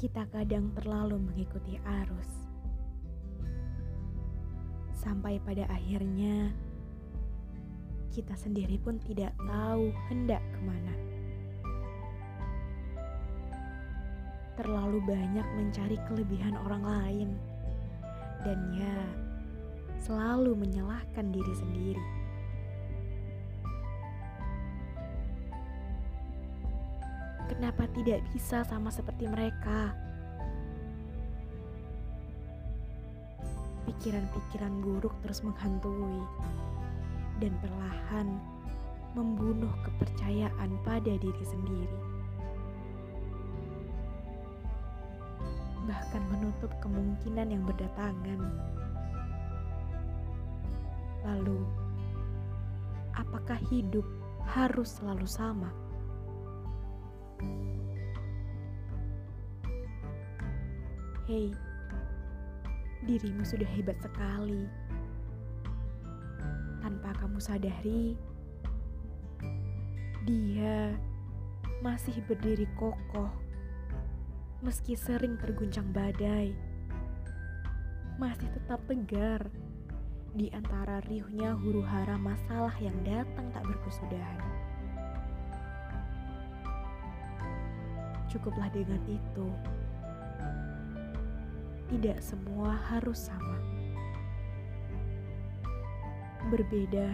kita kadang terlalu mengikuti arus, sampai pada akhirnya kita sendiri pun tidak tahu hendak ke mana. Terlalu banyak mencari kelebihan orang lain, dan ya, selalu menyalahkan diri sendiri. Kenapa tidak bisa sama seperti mereka? Pikiran-pikiran buruk terus menghantui dan perlahan membunuh kepercayaan pada diri sendiri. Bahkan menutup kemungkinan yang berdatangan. Lalu, apakah hidup harus selalu sama? Hei, dirimu sudah hebat sekali. Tanpa kamu sadari, dia masih berdiri kokoh meski sering terguncang badai. Masih tetap tegar di antara riuhnya huru-hara masalah yang datang tak berkesudahan. Cukuplah dengan itu tidak semua harus sama. Berbeda,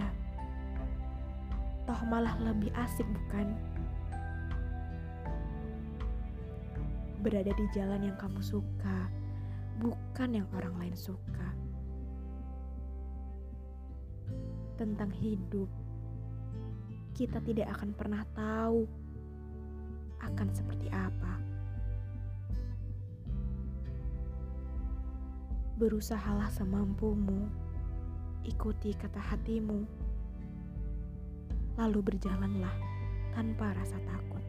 toh malah lebih asik, bukan? Berada di jalan yang kamu suka, bukan yang orang lain suka. Tentang hidup, kita tidak akan pernah tahu akan seperti apa. Berusahalah semampumu, ikuti kata hatimu, lalu berjalanlah tanpa rasa takut.